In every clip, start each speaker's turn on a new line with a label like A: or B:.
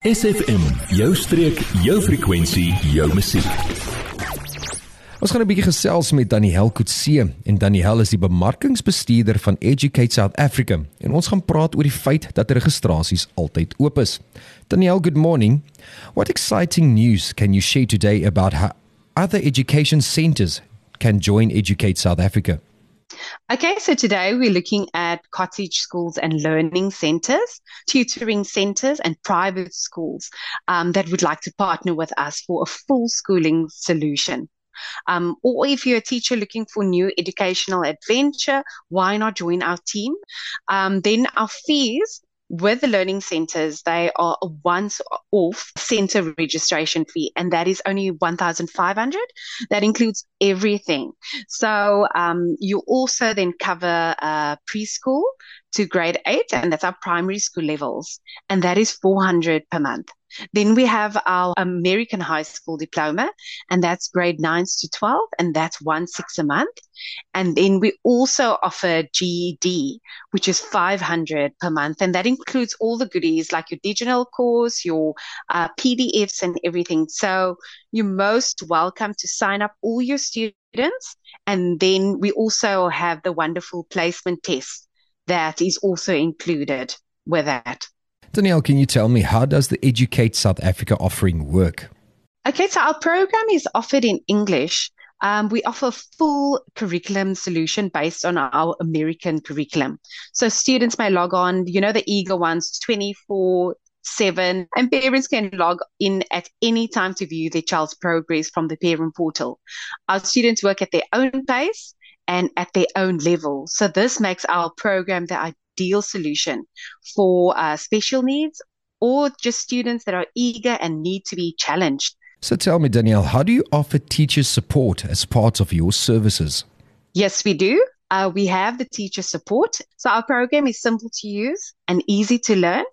A: SFM, jou streek, jou frekwensie, jou musiek.
B: Ons gaan 'n bietjie gesels met Daniel Kutse en Daniel is die bemarkingsbestuurder van Educate South Africa en ons gaan praat oor die feit dat registrasies altyd oop is. Daniel, good morning. What exciting news can you share today about how other education centers can join Educate South Africa?
C: Okay, so today we're looking at cottage schools and learning centers, tutoring centers, and private schools um, that would like to partner with us for a full schooling solution. Um, or if you're a teacher looking for new educational adventure, why not join our team? Um, then our fees with the learning centers, they are a once off center registration fee, and that is only 1,500. That includes everything. So, um, you also then cover uh, preschool to grade eight, and that's our primary school levels, and that is 400 per month. Then we have our American high school diploma, and that's grade 9s to 12, and that's one six a month. And then we also offer GED, which is 500 per month, and that includes all the goodies like your digital course, your uh, PDFs, and everything. So you're most welcome to sign up all your students. And then we also have the wonderful placement test that is also included with that.
B: Danielle, can you tell me how does the Educate South Africa offering work?
C: Okay, so our program is offered in English. Um, we offer full curriculum solution based on our American curriculum. So students may log on, you know, the eager ones 24 7 and parents can log in at any time to view their child's progress from the parent portal. Our students work at their own pace and at their own level. So this makes our program the ideal solution for uh, special needs or just students that are eager and need to be challenged.
B: So tell me, Danielle, how do you offer teacher support as part of your services?
C: Yes, we do. Uh, we have the teacher support. So our program is simple to use and easy to learn.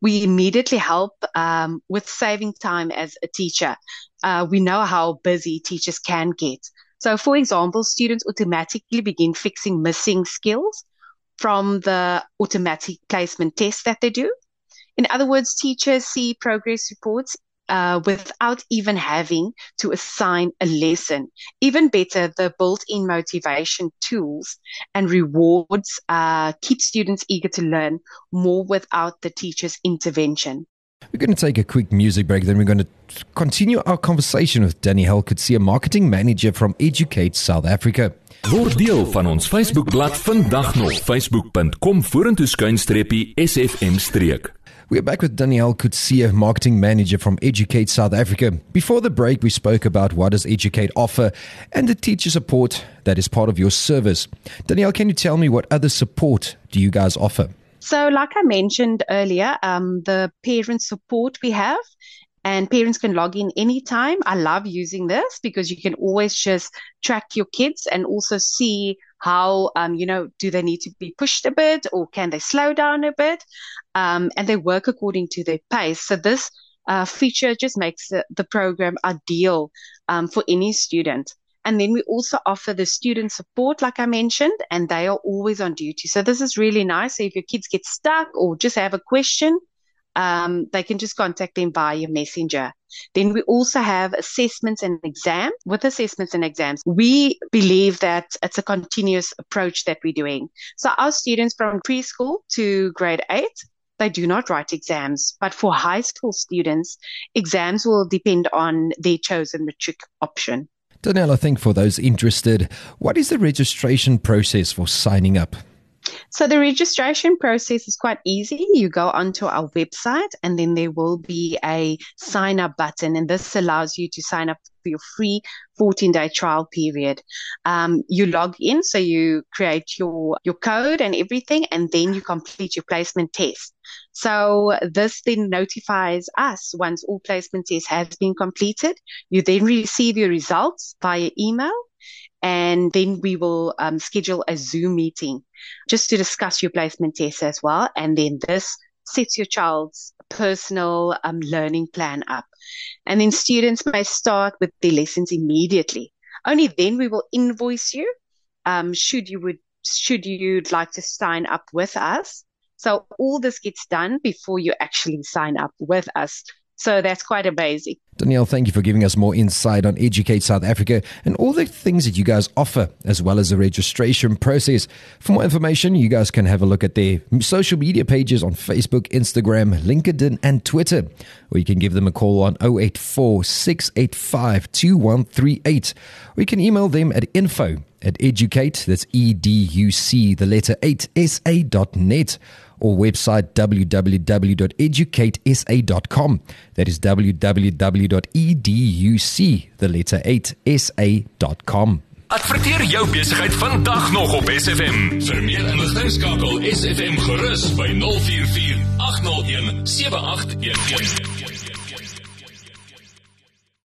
C: We immediately help um, with saving time as a teacher. Uh, we know how busy teachers can get. So, for example, students automatically begin fixing missing skills from the automatic placement test that they do. In other words, teachers see progress reports uh, without even having to assign a lesson. Even better, the built-in motivation tools and rewards uh, keep students eager to learn more without the teacher's intervention.
B: We're going to take a quick music break, then we're going to continue our conversation with Danny a marketing manager from Educate South Africa.
A: Word deel van ons Facebookblad vandag nog facebook.com vorentoe skuinstreepie sfm streek.
B: We're back with Danielle Kutsia, marketing manager from Educate South Africa. Before the break, we spoke about what does Educate offer and the teacher support that is part of your service. Danielle, can you tell me what other support do you guys offer?
C: So, like I mentioned earlier, um, the parent support we have and parents can log in anytime. I love using this because you can always just track your kids and also see how, um, you know, do they need to be pushed a bit or can they slow down a bit? Um, and they work according to their pace. So this uh, feature just makes the, the program ideal um, for any student. And then we also offer the student support, like I mentioned, and they are always on duty. So this is really nice. So if your kids get stuck or just have a question, um, they can just contact them via messenger. Then we also have assessments and exams. With assessments and exams, we believe that it's a continuous approach that we're doing. So our students from preschool to grade eight, they do not write exams. But for high school students, exams will depend on their chosen matric option.
B: Danielle, I think for those interested, what is the registration process for signing up?
C: So the registration process is quite easy. You go onto our website and then there will be a sign up button and this allows you to sign up for your free 14 day trial period. Um, you log in, so you create your, your code and everything, and then you complete your placement test. So this then notifies us once all placement tests has been completed. You then receive your results via email and then we will um, schedule a Zoom meeting just to discuss your placement test as well. And then this sets your child's personal um, learning plan up. And then students may start with their lessons immediately. Only then we will invoice you. Um, should you would should you like to sign up with us. So all this gets done before you actually sign up with us. So that's quite amazing.
B: Danielle, thank you for giving us more insight on Educate South Africa and all the things that you guys offer, as well as the registration process. For more information, you guys can have a look at their social media pages on Facebook, Instagram, LinkedIn, and Twitter. Or you can give them a call on 084 685 2138. Or you can email them at info at educate, that's E D U C, the letter 8, sa.net or website www.educatesa.com. That is www.educ, the letter 8, sa.com.
A: Adverteer jou besigheid vandag nog op SFM. Vir meer inligting skakel SFM gerus by 044 801 7811.